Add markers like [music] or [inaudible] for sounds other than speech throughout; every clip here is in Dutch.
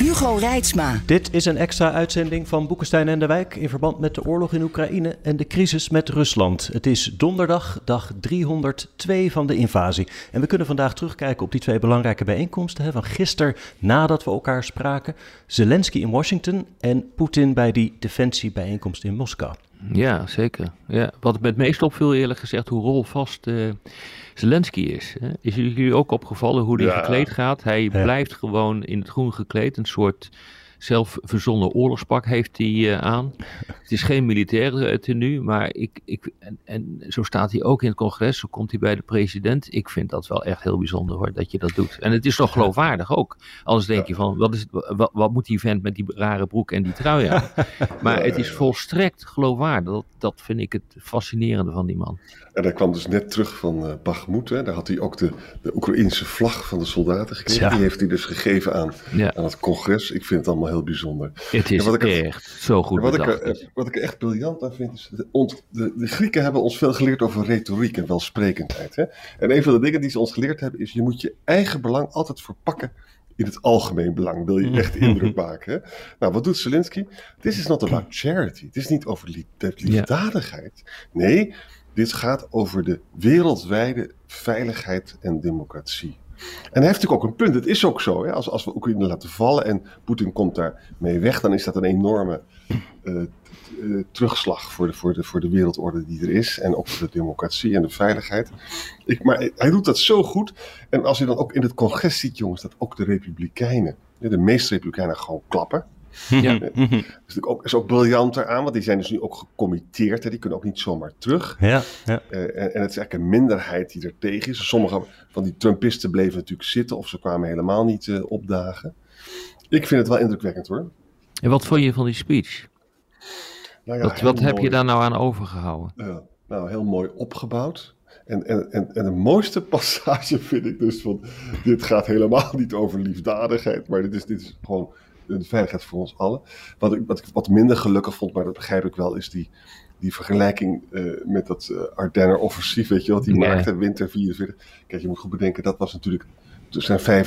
Hugo Reitsma. Dit is een extra uitzending van Boekenstein en de Wijk in verband met de oorlog in Oekraïne en de crisis met Rusland. Het is donderdag, dag 302 van de invasie. En we kunnen vandaag terugkijken op die twee belangrijke bijeenkomsten hè, van gisteren nadat we elkaar spraken. Zelensky in Washington en Poetin bij die defensiebijeenkomst in Moskou. Ja, zeker. Ja, wat me het meest opviel eerlijk gezegd, hoe rolvast uh, Zelensky is. Hè? Is jullie ook opgevallen hoe hij gekleed gaat? Hij blijft gewoon in het groen gekleed, een soort zelfverzonnen oorlogspak heeft hij uh, aan. Het is geen militaire uh, tenue, maar ik, ik, en, en, zo staat hij ook in het congres, zo komt hij bij de president. Ik vind dat wel echt heel bijzonder hoor, dat je dat doet. En het is toch geloofwaardig ook. Anders denk je van, wat, is het, wat, wat, moet die vent met die rare broek en die trui aan? [laughs] Maar het is volstrekt geloofwaardig. Dat, dat vind ik het fascinerende van die man. En hij kwam dus net terug van uh, Bakhmut. Hè. Daar had hij ook de, de Oekraïnse vlag van de soldaten gekregen. Die heeft hij dus gegeven aan, aan het congres. Ik vind het allemaal heel bijzonder. Het is wat ik echt zo goed wat ik, er, wat ik echt briljant aan vind, is... De, de, de, Grieken hebben ons veel geleerd over retoriek en welsprekendheid. Hè? En een van de dingen die ze ons geleerd hebben, is... je moet je eigen belang altijd verpakken in het algemeen belang. Wil je echt indruk maken. Hè? Nou, wat doet Zelensky? This is not about charity. Het is niet over liefdadigheid. Nee, dit gaat over de wereldwijde veiligheid en democratie. En hij heeft natuurlijk ook een punt. Het is ook zo. Hè? Als, als we Oekraïne laten vallen en Poetin komt daar mee weg, dan is dat een enorme uh, terugslag voor de, voor, de, voor de wereldorde die er is. En ook voor de democratie en de veiligheid. Ik, maar hij doet dat zo goed. En als je dan ook in het congres ziet, jongens, dat ook de Republikeinen, de meeste Republikeinen gewoon klappen. Ja. Dat is [laughs] natuurlijk ook, is ook briljant eraan, want die zijn dus nu ook gecommitteerd. Hè, die kunnen ook niet zomaar terug. Ja, ja. Uh, en, en, het is eigenlijk een minderheid die er tegen is. Sommige van die Trumpisten bleven natuurlijk zitten of ze kwamen helemaal niet uh, opdagen. Ik vind het wel indrukwekkend hoor. En wat vond je van die speech? Nou ja, wat, wat heb je daar nou aan overgehouden? Ja, nou, heel mooi opgebouwd. En, en, en, en de mooiste [laughs] passage vind ik dus van, dit gaat helemaal niet over liefdadigheid, maar dit is, dit is gewoon de veiligheid voor ons allen. Wat ik, wat ik wat minder gelukkig vond, maar dat begrijp ik wel, is die, die vergelijking uh, met dat uh, Ardenner offensief, weet je wat, die maakte winter 44. Kijk, je moet goed bedenken, dat was natuurlijk, er zijn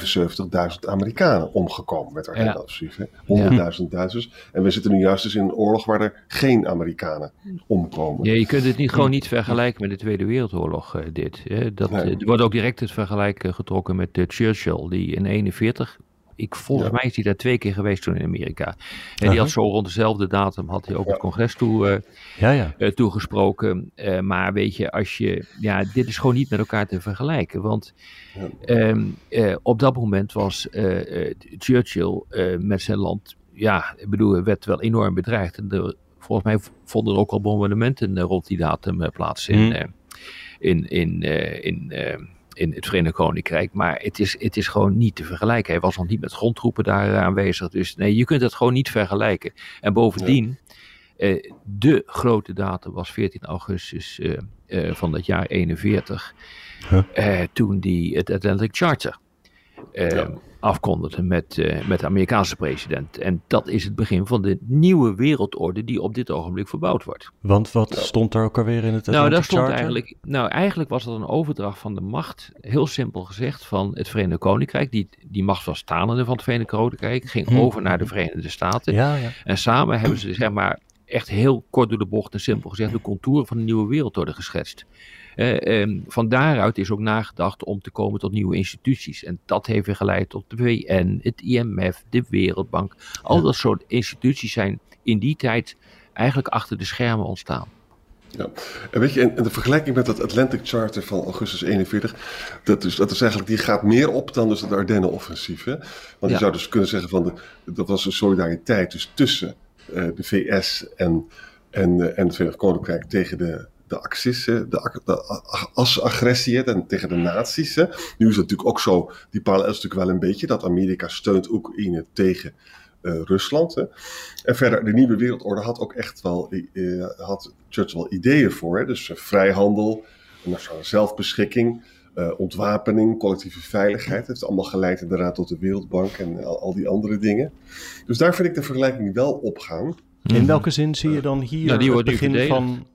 75.000 Amerikanen omgekomen met Ardenner offensief. 100.000 ja. Duitsers. En we zitten nu juist dus in een oorlog waar er geen Amerikanen omkomen. Ja, je kunt het niet, gewoon niet vergelijken met de Tweede Wereldoorlog, uh, dit. Hè? Dat, nee. Er wordt ook direct het vergelijk getrokken met Churchill, die in 41 ik, volgens mij is hij daar twee keer geweest toen in Amerika. En die had uh-huh. zo rond dezelfde datum had hij ook het congres toe, uh, ja, ja. Uh, toegesproken. Uh, maar weet je, als je, ja, dit is gewoon niet met elkaar te vergelijken. Want um, op dat moment was Churchill met zijn land, ja, ik bedoel, werd wel enorm bedreigd. En de, volgens mij vonden er ook al bombardementen rond die datum plaats in, mm. in, in, in in het Verenigd Koninkrijk. Maar het is, het is gewoon niet te vergelijken. Hij was nog niet met grondtroepen daar aanwezig. Dus nee, je kunt het gewoon niet vergelijken. En bovendien, eh, de grote datum was 14 augustus eh, eh, van dat jaar 41. Huh? toen die, het Atlantic Charter ja afkondigde met, uh, met de Amerikaanse president. En dat is het begin van de nieuwe wereldorde die op dit ogenblik verbouwd wordt. Want wat stond er ook alweer in het Nou, daar stond eigenlijk, nou, eigenlijk was dat een overdracht van de macht, heel simpel gezegd, van het Verenigd Koninkrijk. Die, die macht was staande van het Verenigd Koninkrijk, ging hm. over naar de Verenigde Staten. Ja, ja. En samen hebben ze, zeg maar, echt heel kort door de bocht en simpel gezegd de contouren van de nieuwe wereldorde geschetst. Uh, van daaruit is ook nagedacht om te komen tot nieuwe instituties. En dat heeft weer geleid tot de VN, het IMF, de Wereldbank. Al dat soort instituties zijn in die tijd eigenlijk achter de schermen ontstaan. Ja, en weet je, en de vergelijking met dat Atlantic Charter van augustus 41, dat is, dat is eigenlijk, die gaat meer op dan dus het Ardennen-offensief. Want ja. je zou dus kunnen zeggen van, de, dat was een solidariteit dus tussen uh, de VS en, en, uh, en het Verenigd Koninkrijk tegen de, de Axis, de, de as-agressie tegen de nazi's. Nu is het natuurlijk ook zo, die parallel is natuurlijk wel een beetje, dat Amerika steunt Oekraïne tegen uh, Rusland. Hè. En verder, de nieuwe wereldorde had ook echt wel, uh, had Churchill wel ideeën voor. Hè. Dus uh, vrijhandel, nationale zelfbeschikking, ontwapening, collectieve veiligheid. Het heeft allemaal geleid inderdaad tot de Wereldbank en al, al, die andere dingen. Dus daar vind ik de vergelijking wel opgaan. In welke zin zie je dan hier nou, die het begin van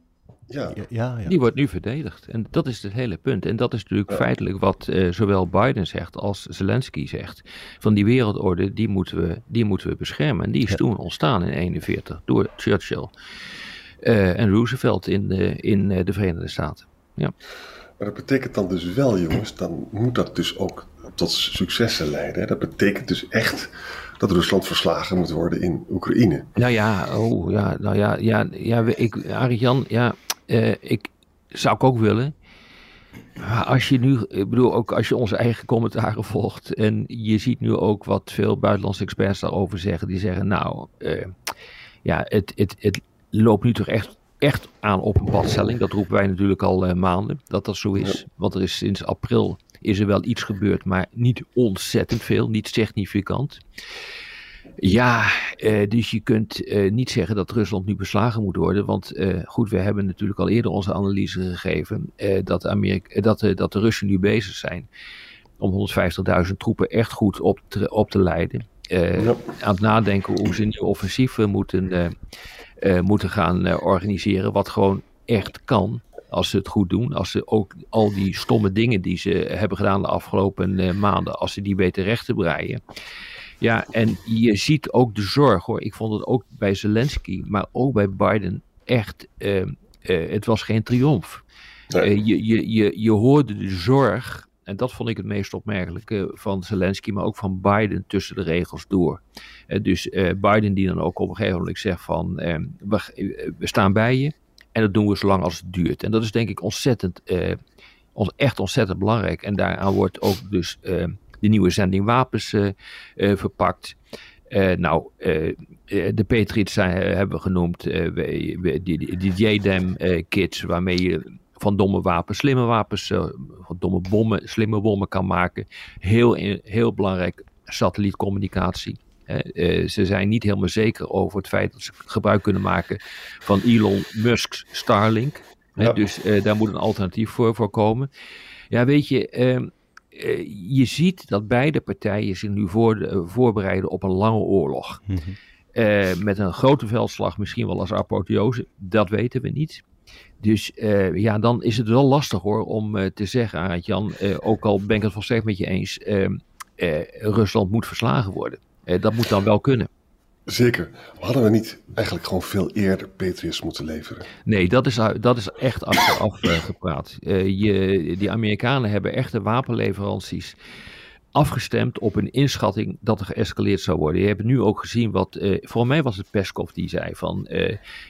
ja. Ja, ja. Die wordt nu verdedigd. En dat is het hele punt. En dat is natuurlijk feitelijk wat uh, zowel Biden zegt als Zelensky zegt. Van die wereldorde, die moeten we, die moeten we beschermen. En die is toen ontstaan in 1941 door Churchill uh, en Roosevelt in, de, in uh, de Verenigde Staten. Ja. Maar dat betekent dan dus wel, jongens, dan moet dat dus ook tot successen leiden. Dat betekent dus echt dat Rusland verslagen moet worden in Oekraïne. Nou ja, oh ja, nou ja, ja, ja ik, Arjan, ja, uh, ik zou ik ook willen. Maar als je nu, ik bedoel ook als je onze eigen commentaren volgt en je ziet nu ook wat veel buitenlandse experts daarover zeggen, die zeggen nou, uh, ja, het, het, het loopt nu toch echt, echt aan op een padstelling. Dat roepen wij natuurlijk al uh, maanden, dat dat zo is. Want er is sinds april is er wel iets gebeurd, maar niet ontzettend veel, niet significant. Ja, uh, dus je kunt uh, niet zeggen dat Rusland nu beslagen moet worden. Want uh, goed, we hebben natuurlijk al eerder onze analyse gegeven dat, Amerika, dat, dat de Russen nu bezig zijn om 150.000 troepen echt goed op te, op te leiden. Ja. Aan het nadenken hoe ze nieuw offensief moeten, moeten gaan organiseren. Wat gewoon echt kan als ze het goed doen. Als ze ook al die stomme dingen die ze hebben gedaan de afgelopen maanden, als ze die weten recht te breien. Ja, en je ziet ook de zorg hoor. Ik vond het ook bij Zelensky, maar ook bij Biden echt. Uh, uh, het was geen triomf. Nee. Uh, je, je, je, je hoorde de zorg, en dat vond ik het meest opmerkelijke van Zelensky, maar ook van Biden tussen de regels door. dus Biden die dan ook op een gegeven moment zegt van ehm, we, we, staan bij je en dat doen we zolang als het duurt. En dat is denk ik ontzettend, echt ontzettend belangrijk. En daaraan wordt ook dus ehm, de nieuwe zending wapens uh, verpakt. Uh, nou, uh, de Patriots zijn, hebben we genoemd, die, die, die JDAM-kits, waarmee je van domme wapens slimme wapens, van domme bommen slimme bommen kan maken. Heel, heel belangrijk, satellietcommunicatie. ze zijn niet helemaal zeker over het feit dat ze gebruik kunnen maken van Elon Musk's Starlink. Ja. dus daar moet een alternatief voor, voor komen. Ja, weet je, ehm, uh, je ziet dat beide partijen zich nu voor, uh, voorbereiden op een lange oorlog. Mm -hmm. uh, met een grote veldslag, misschien wel als apotheose, dat weten we niet. Dus ja, dan is het wel lastig hoor om te zeggen, Arend Jan, ook al ben ik het volstrekt met je eens, ehm, Rusland moet verslagen worden. dat moet dan wel kunnen. Zeker. Hadden we niet eigenlijk gewoon veel eerder Patriots moeten leveren? Nee, dat is, dat is echt achteraf uh, gepraat. Uh, je, die Amerikanen hebben echte wapenleveranties afgestemd op een inschatting dat er geëscaleerd zou worden. Je hebt nu ook gezien wat, uh, voor mij was het Peskov die zei van,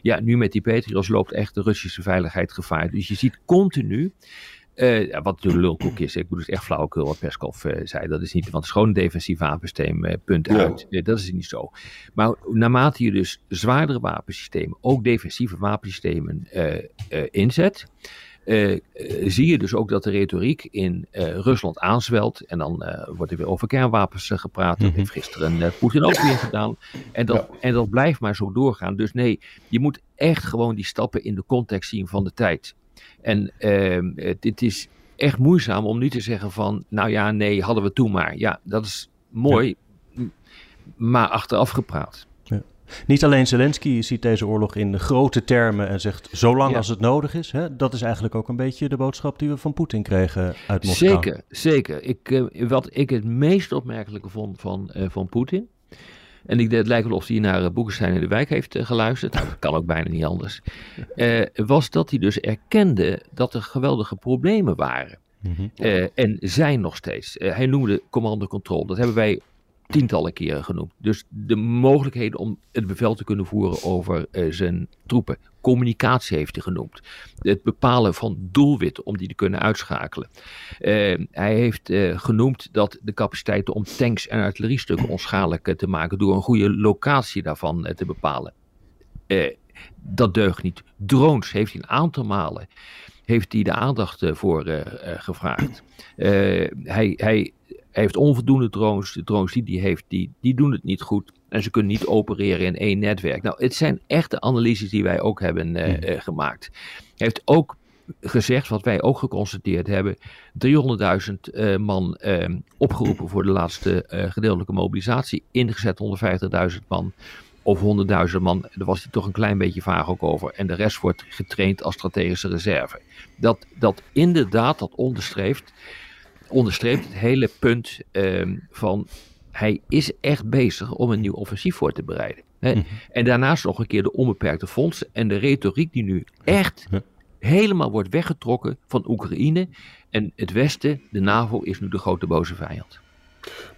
ja, nu met die Patriots loopt echt de Russische veiligheid gevaar. Dus je ziet continu uh, wat natuurlijk lulkoek is. Ik bedoel, het echt flauwekul wat Peskov uh, zei. Dat is niet, want het is gewoon een defensief wapensysteem, uh, punt uit. dat is niet zo. Maar naarmate je dus zwaardere wapensystemen, ook defensieve wapensystemen inzet, zie je dus ook dat de retoriek in Rusland aanzwelt. En dan wordt er weer over kernwapens gepraat. Dat mm -hmm. heeft gisteren Poetin ook weer gedaan. En dat, ja. en dat blijft maar zo doorgaan. Dus nee, je moet echt gewoon die stappen in de context zien van de tijd. En uh, het, is echt moeizaam om nu te zeggen van, nou ja, nee, hadden we toen maar. Ja, dat is mooi, ja. maar achteraf gepraat. Ja. Niet alleen Zelensky ziet deze oorlog in grote termen en zegt zolang ja. als het nodig is. Hè? Dat is eigenlijk ook een beetje de boodschap die we van Poetin kregen uit Moskou. Zeker, zeker. Ik, uh, wat ik het meest opmerkelijke vond van, uh, van Poetin en ik, het lijkt wel of hij naar uh, Boekenstein in de Wijk heeft uh, geluisterd. Nou, dat kan ook bijna niet anders. Uh, [laughs] was dat hij dus erkende dat er geweldige problemen waren. Mm -hmm. en zijn nog steeds. hij noemde command and control. Dat hebben wij tientallen keren genoemd. Dus de mogelijkheden om het bevel te kunnen voeren over uh, zijn troepen. Communicatie heeft hij genoemd. Het bepalen van doelwitten om die te kunnen uitschakelen. Uh, hij heeft uh, genoemd dat de capaciteiten om tanks en artilleriestukken onschadelijk te maken door een goede locatie daarvan te bepalen. dat deugt niet. Drones heeft hij een aantal malen heeft hij de aandacht voor gevraagd. hij, hij heeft onvoldoende drones. De drones die hij heeft, die, die doen het niet goed. En ze kunnen niet opereren in één netwerk. Nou, het zijn echte analyses die wij ook hebben uh, gemaakt. Hij heeft ook gezegd, wat wij ook geconstateerd hebben, 300.000 uh, man opgeroepen voor de laatste gedeeltelijke mobilisatie, ingezet 150.000 man of 100.000 man, daar was hij toch een klein beetje vaag ook over. En de rest wordt getraind als strategische reserve. Dat, dat inderdaad, dat onderstreept, onderstreept het hele punt ehm, van hij is echt bezig om een nieuw offensief voor te bereiden. Hè? Mhm. En daarnaast nog een keer de onbeperkte fondsen en de retoriek die nu echt helemaal wordt weggetrokken van Oekraïne. En het Westen, de NAVO, is nu de grote boze vijand.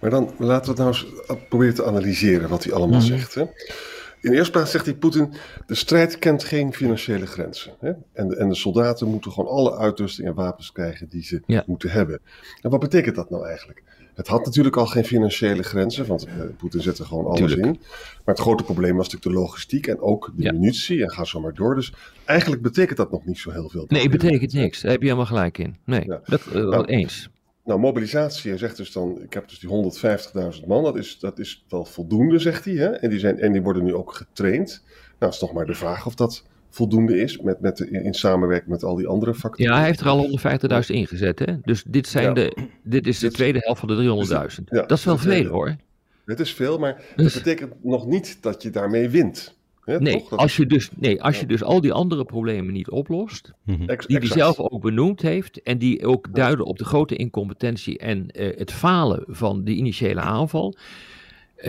Maar dan laten we het nou eens proberen te analyseren wat hij allemaal mhm. zegt. Hè? In de eerste plaats zegt hij Poetin, de strijd kent geen financiële grenzen. Hè? En, de, en de soldaten moeten gewoon alle uitrusting en wapens krijgen die ze moeten hebben. En wat betekent dat nou eigenlijk? Het had natuurlijk al geen financiële grenzen, want uh, Poetin zette gewoon alles in. Maar het grote probleem was natuurlijk de logistiek en ook de munitie en ga zo maar door. Dus eigenlijk betekent dat nog niet zo heel veel. Nee, het betekent niks. Daar heb je helemaal gelijk in. Nee, dat uh, nou, eens. Nou, mobilisatie, hij zegt dus dan, ik heb dus die 150.000 man, dat is, dat is wel voldoende, zegt hij. Hè? En, die zijn, en die worden nu ook getraind. Nou, is nog maar de vraag of dat voldoende is met, met de, in samenwerking met al die andere factoren. Ja, hij heeft er al 150.000 ingezet. Hè? Dus dit, zijn de, dit is de tweede helft van de 300.000. dat is wel veel hoor. Het is veel, maar dus, dat betekent nog niet dat je daarmee wint. nee, als je dus, nee, als je dus al die andere problemen niet oplost, mhm. die hij zelf ook benoemd heeft en die ook duiden op de grote incompetentie en uh, het falen van de initiële aanval,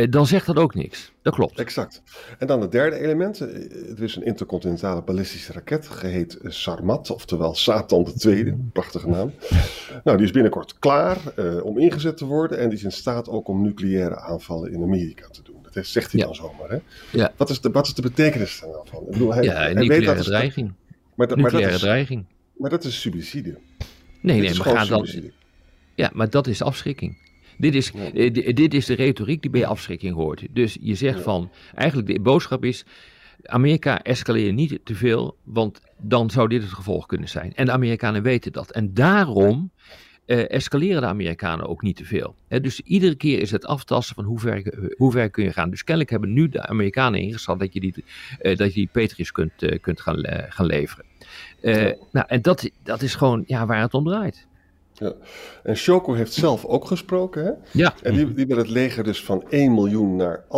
dan zegt dat ook niks. Dat klopt. Exact. En dan het derde element. Eh, het is een intercontinentale ballistische raket, geheet Sarmat, oftewel Satan de Tweede. Prachtige naam. [laughs] Nou, die is binnenkort klaar uh, om ingezet te worden en die is in staat ook om nucleaire aanvallen in Amerika te doen. Dat zegt hij dan zomaar. Hè? Ja. Wat, is de, wat is de betekenis daar nou van? Ik bedoel, hij, ja, hij nucleaire weet dat dreiging. Maar, dat, nucleaire maar dat is, dreiging. Maar dat is subside. Nee, nee, maar gaat dan. Ja, maar dat is afschrikking. Dit is, eh, dit is de retoriek die bij afschrikking hoort. Dus je zegt van, eigenlijk de boodschap is, Amerika escaleert niet te veel, want dan zou dit het gevolg kunnen zijn. En de Amerikanen weten dat. En daarom uh, escaleren de Amerikanen ook niet te veel. dus iedere keer is het aftasten van hoe ver, hoe ver kun je gaan. Dus kennelijk hebben nu de Amerikanen ingesteld dat je die, uh, dat je die Patriots kunt, uh, kunt gaan, gaan leveren. Nou, en dat, dat is gewoon ja, waar het om draait. Ja. En Shoko heeft zelf ook gesproken. Hè? Ja. En die, die wil het leger dus van 1 miljoen naar 1,5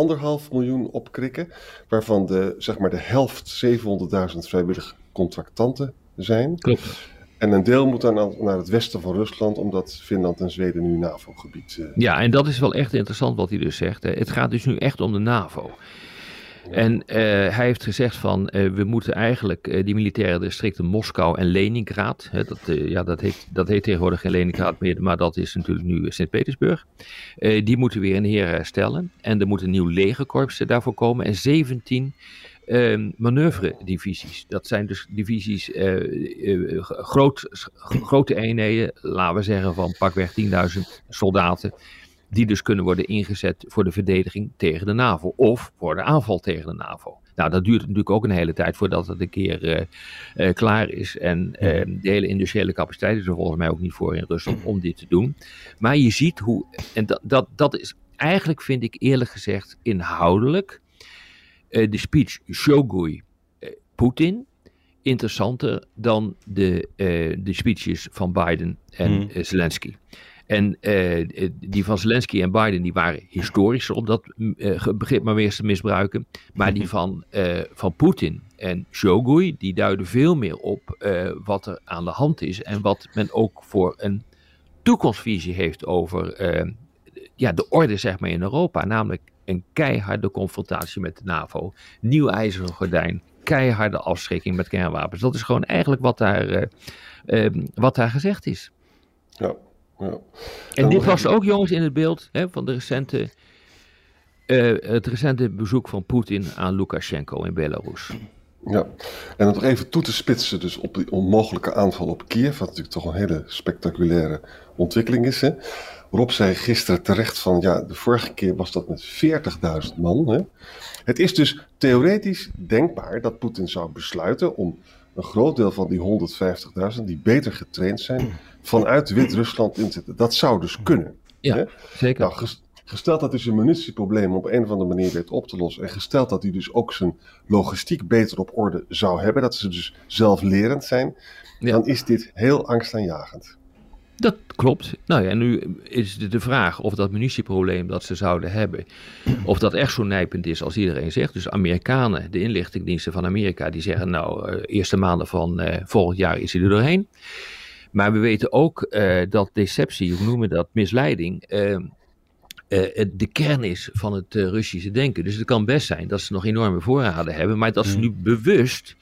miljoen opkrikken. Waarvan de, zeg maar de helft 700.000 vrijwillige contractanten zijn. Klopt. En een deel moet dan naar het westen van Rusland, omdat Finland en Zweden nu NAVO-gebied. Uh... Ja, en dat is wel echt interessant wat hij dus zegt. Hè. Het gaat dus nu echt om de NAVO. En uh, hij heeft gezegd van uh, we moeten eigenlijk uh, die militaire districten Moskou en Leningrad, hè, dat, ja, dat, heet, dat heet tegenwoordig geen Leningrad meer, maar dat is natuurlijk nu Sint-Petersburg, die moeten weer in heer herstellen. En er moet een nieuw legerkorps daarvoor komen en 17 uh, manoeuvredivisies. Dat zijn dus divisies, grote eenheden, laten we zeggen van pakweg 10.000 soldaten die dus kunnen worden ingezet voor de verdediging tegen de NAVO of voor de aanval tegen de NAVO. Nou, dat duurt natuurlijk ook een hele tijd voordat het een keer uh, uh, klaar is. En uh, de hele industriële capaciteit is er volgens mij ook niet voor in Rusland om dit te doen. Maar je ziet hoe, en dat, dat, dat is eigenlijk, vind ik eerlijk gezegd, inhoudelijk de speech Shogui Poetin interessanter dan de, de speeches van Biden en hmm. Zelensky. En uh, die van Zelensky en Biden die waren historischer om dat uh, begrip maar weer te misbruiken. Maar die van, uh, van Poetin en Shogui, die duiden veel meer op wat er aan de hand is. En wat men ook voor een toekomstvisie heeft over ja, de orde zeg maar, in Europa. Namelijk een keiharde confrontatie met de NAVO. Nieuw ijzeren gordijn. Keiharde afschrikking met kernwapens. Dat is gewoon eigenlijk wat daar, wat daar gezegd is. Ja. Ja. En dit was ook jongens in het beeld hè, van de recente, uh, het recente bezoek van Poetin aan Lukashenko in Belarus. Ja, en om nog even toe te spitsen dus op die onmogelijke aanval op Kiev, wat natuurlijk toch een hele spectaculaire ontwikkeling is. Hè? Rob zei gisteren terecht van, ja, de vorige keer was dat met 40.000 man. Hè? Het is dus theoretisch denkbaar dat Poetin zou besluiten om een groot deel van die 150.000 die beter getraind zijn, vanuit Wit-Rusland in te zetten. Dat zou dus kunnen. Ja, hè? zeker. Nou, gesteld dat hij zijn munitieprobleem op een of andere manier weet op te lossen. En gesteld dat hij dus ook zijn logistiek beter op orde zou hebben. Dat ze dus zelflerend zijn. Ja. Dan is dit heel angstaanjagend. Dat klopt. Nou ja, nu is de vraag of dat munitieprobleem dat ze zouden hebben, of dat echt zo nijpend is als iedereen zegt. Dus Amerikanen, de inlichtingendiensten van Amerika, die zeggen nou, uh, eerste maanden van uh, volgend jaar is hij er doorheen. Maar we weten ook uh, dat deceptie, hoe noemen we dat, misleiding, de kern is van het Russische denken. Dus het kan best zijn dat ze nog enorme voorraden hebben, maar dat ze nu bewust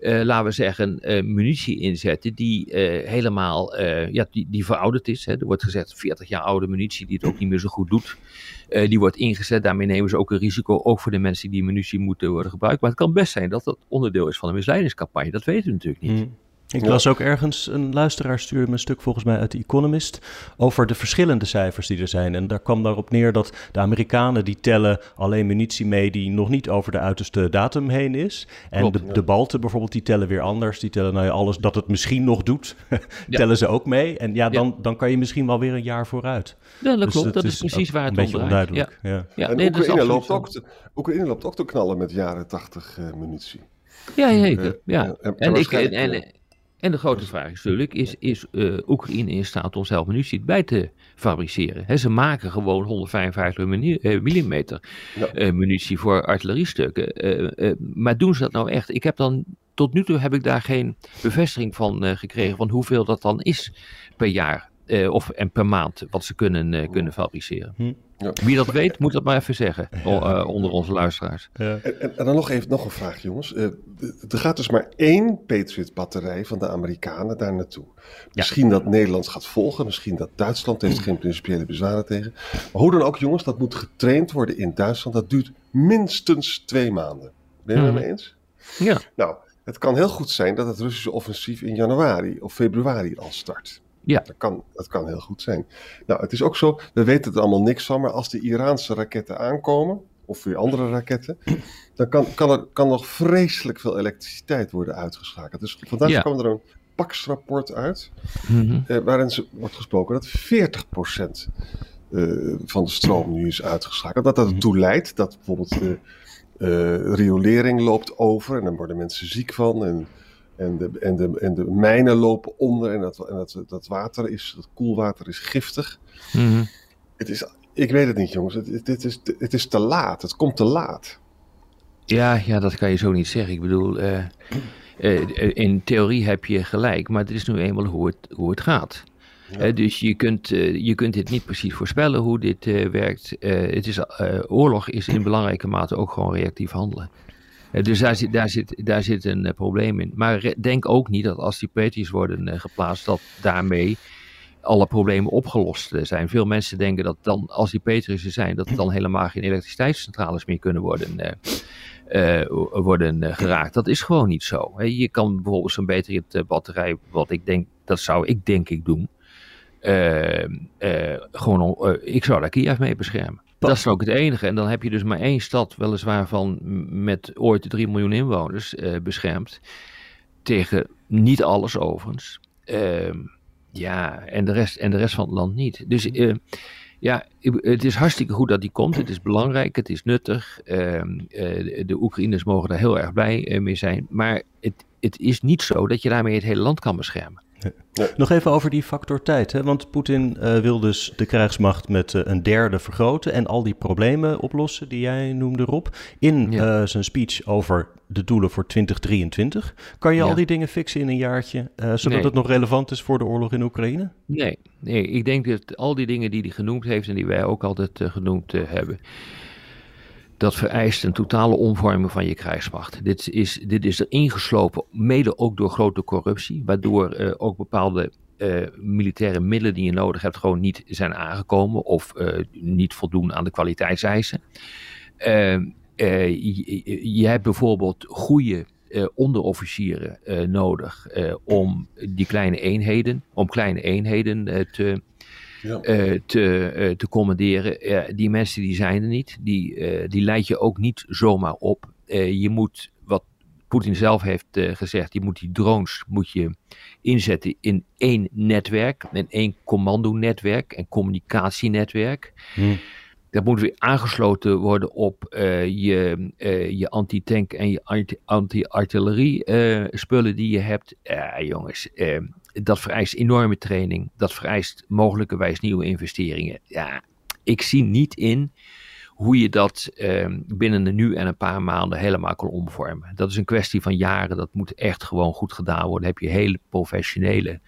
uh, laten we zeggen, uh, munitie inzetten die uh, helemaal ja, die, die verouderd is. Hè. Er wordt gezegd 40 jaar oude munitie die het ook niet meer zo goed doet. die wordt ingezet, daarmee nemen ze ook een risico, ook voor de mensen die munitie moeten worden gebruikt. Maar het kan best zijn dat dat onderdeel is van een misleidingscampagne. Dat weten we natuurlijk niet. Mm. Ik las ook ergens, een luisteraar stuurde me een stuk volgens mij uit The Economist over de verschillende cijfers die er zijn. En daar kwam daarop neer dat de Amerikanen die tellen alleen munitie mee die nog niet over de uiterste datum heen is. En Klopt, de, ja. de Balten bijvoorbeeld, die tellen weer anders. Die tellen nou ja, alles dat het misschien nog doet, [laughs] tellen ze ook mee. En ja, dan, dan kan je misschien wel weer een jaar vooruit. Ja, dat Dus klopt. Dat is, is precies waar het een beetje om draait. onduidelijk. Ja. Ja, en nee, Oekraïne, loopt ook te, Oekraïne loopt ook te knallen met jaren 80 uh, munitie. Ja, zeker. Eh, ja. eh, en- en En, ik, en, eh, en, de grote vraag is natuurlijk, is, is eh, Oekraïne in staat om zelf munitie bij te fabriceren? Ze maken gewoon 155 mini- eh, Ja. eh, munitie voor artilleriestukken. Maar doen ze dat nou echt? Ik heb dan, tot nu toe heb ik daar geen bevestiging van gekregen van hoeveel dat dan is per jaar. of en per maand wat ze kunnen, kunnen fabriceren. Hm. Ja. Wie dat weet, moet dat maar even zeggen eh, onder onze luisteraars. En, en, en dan nog even nog een vraag, jongens. Eh, er gaat dus maar één Patriot-batterij van de Amerikanen daar naartoe. Misschien dat Nederland gaat volgen, misschien dat Duitsland heeft geen principiële bezwaren tegen. Maar hoe dan ook, jongens, dat moet getraind worden in Duitsland. Dat duurt minstens twee maanden. Ben je het Mhm. mee eens? Ja, Nou, het kan heel goed zijn dat het Russische offensief in januari of februari al start. Ja. Dat kan, dat kan heel goed zijn. Nou, het is ook zo, we weten er allemaal niks van, maar als de Iraanse raketten aankomen, of weer andere raketten, dan kan, kan er kan nog vreselijk veel elektriciteit worden uitgeschakeld. Dus vandaag Ja. kwam er een PAX-rapport uit, Mhm. eh, waarin ze, wordt gesproken dat 40% eh, van de stroom nu is uitgeschakeld. Dat dat ertoe leidt dat bijvoorbeeld de eh, riolering loopt over en dan worden mensen ziek van. En, en, de, en, de, en de mijnen lopen onder en, dat, en dat, dat water is, dat koelwater is giftig. Mhm. Het is, ik weet het niet jongens, het, het, het is, het is te laat, het komt te laat. Ja, ja, dat kan je zo niet zeggen. Ik bedoel, eh, eh, in theorie heb je gelijk, maar het is nu eenmaal hoe het, hoe het gaat. Ja. Eh, dus je kunt, eh, je kunt dit niet precies voorspellen hoe dit eh, werkt. Eh, het is, eh, oorlog is in belangrijke mate ook gewoon reactief handelen. Eh, dus daar zit, daar, zit, daar zit een eh, probleem in. Maar denk ook niet dat als die Patriots worden eh, geplaatst, dat daarmee alle problemen opgelost zijn. Veel mensen denken dat dan, als die Patriots er zijn, dat er dan helemaal geen elektriciteitscentrales meer kunnen worden, worden geraakt. Dat is gewoon niet zo. Je kan bijvoorbeeld zo'n Patriot batterij, wat ik denk, dat zou ik denk ik doen. eh, eh, gewoon, ik zou daar Kiev mee beschermen. Dat is ook het enige. En dan heb je dus maar één stad, weliswaar van met ooit 3 miljoen inwoners, eh, beschermd. Tegen niet alles overigens. Ehm, ja, en de, rest, en de rest van het land niet. Dus eh, ja, het is hartstikke goed dat die komt. Het is belangrijk, het is nuttig. Ehm, eh, de- Oekraïners mogen daar heel erg blij mee zijn. Maar het, het is niet zo dat je daarmee het hele land kan beschermen. Nog even over die factor tijd. Hè? Want Poetin eh, wil dus de krijgsmacht met eh, een derde vergroten en al die problemen oplossen die jij noemde, Rob. In Ja. eh, zijn speech over de doelen voor 2023. Kan je Ja. al die dingen fixen in een jaartje, eh, zodat Nee. het nog relevant is voor de oorlog in Oekraïne? Nee, nee, ik denk dat al die dingen die hij genoemd heeft en die wij ook altijd genoemd hebben, dat vereist een totale omvorming van je krijgsmacht. Dit is, dit is er ingeslopen, mede ook door grote corruptie, waardoor eh, ook bepaalde eh, militaire middelen die je nodig hebt gewoon niet zijn aangekomen of eh, niet voldoen aan de kwaliteitseisen. Eh, eh, je, je hebt bijvoorbeeld goede onderofficieren nodig om die kleine eenheden, om kleine eenheden te, ja. te, te commanderen. die mensen die zijn er niet. Die, die leid je ook niet zomaar op. je moet, wat Poetin zelf heeft gezegd, je moet die drones moet je inzetten in één netwerk. In één commandonetwerk en communicatienetwerk. Hmm. Dat moet weer aangesloten worden op uh, je, uh, je anti-tank en je anti-artillerie uh, spullen die je hebt. Ja, jongens, dat vereist enorme training. Dat vereist mogelijkerwijs nieuwe investeringen. Ja, ik zie niet in hoe je dat binnen de nu en een paar maanden helemaal kan omvormen. Dat is een kwestie van jaren. Dat moet echt gewoon goed gedaan worden. Daar heb je hele professionele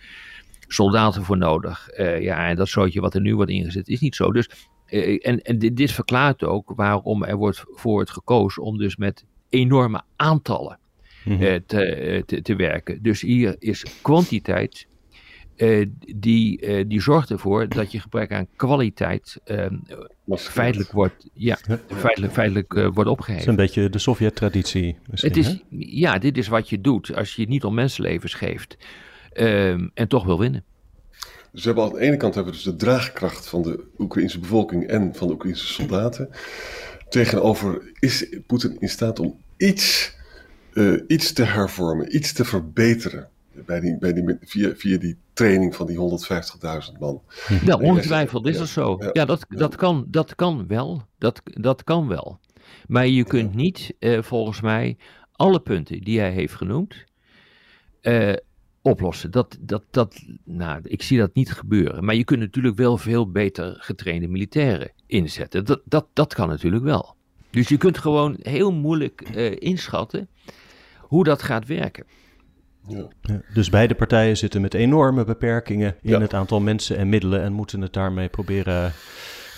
soldaten voor nodig. ja, en dat zootje wat er nu wordt ingezet is niet zo. Dus eh, en, en dit, dit, verklaart ook waarom er wordt voor wordt gekozen om dus met enorme aantallen mhm. eh, te, eh, te, te, werken. Dus hier is kwantiteit die, die zorgt ervoor dat je gebrek aan kwaliteit feitelijk wordt, ja, feitelijk, feitelijk wordt opgeheven. Het is een beetje de Sovjet-traditie. Het is, ja, dit is wat je doet als je niet om mensenlevens geeft ehm, en toch wil winnen. Dus we hebben aan de ene kant hebben we dus de draagkracht van de Oekraïnse bevolking en van de Oekraïnse soldaten. Tegenover is Poetin in staat om iets, uh, iets te hervormen, iets te verbeteren. Bij die, bij die, via, via die training van die 150.000 man. Ja, ongetwijfeld is dat zo. Ja, dat, dat, kan, dat kan wel. Dat, dat kan wel. Maar je kunt niet, uh, volgens mij, alle punten die hij heeft genoemd, uh, oplossen. Dat, dat, dat, nou, ik zie dat niet gebeuren. Maar je kunt natuurlijk wel veel beter getrainde militairen inzetten. Dat, dat, dat kan natuurlijk wel. Dus je kunt gewoon heel moeilijk uh, inschatten hoe dat gaat werken. Ja. Ja, dus beide partijen zitten met enorme beperkingen in het aantal mensen en middelen en moeten het daarmee proberen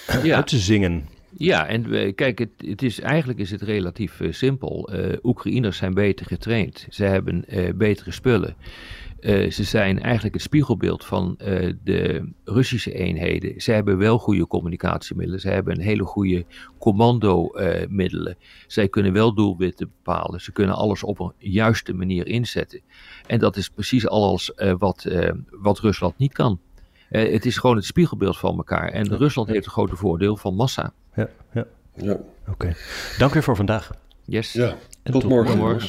uit te zingen. Ja, en uh, kijk, het, het, is, eigenlijk is het relatief uh, simpel. Oekraïners zijn beter getraind. Ze hebben betere spullen. Uh, ze zijn eigenlijk het spiegelbeeld van uh, de Russische eenheden. Ze hebben wel goede communicatiemiddelen. Ze hebben een hele goede commandomiddelen. Uh, Zij kunnen wel doelwitten bepalen. Ze kunnen alles op een juiste manier inzetten. En dat is precies alles eh, wat, wat Rusland niet kan. het is gewoon het spiegelbeeld van elkaar. En Rusland heeft een grote voordeel van massa. Ja, ja. ja. Oké. Dank u voor vandaag. Yes. Ja, tot, tot morgen. morgen.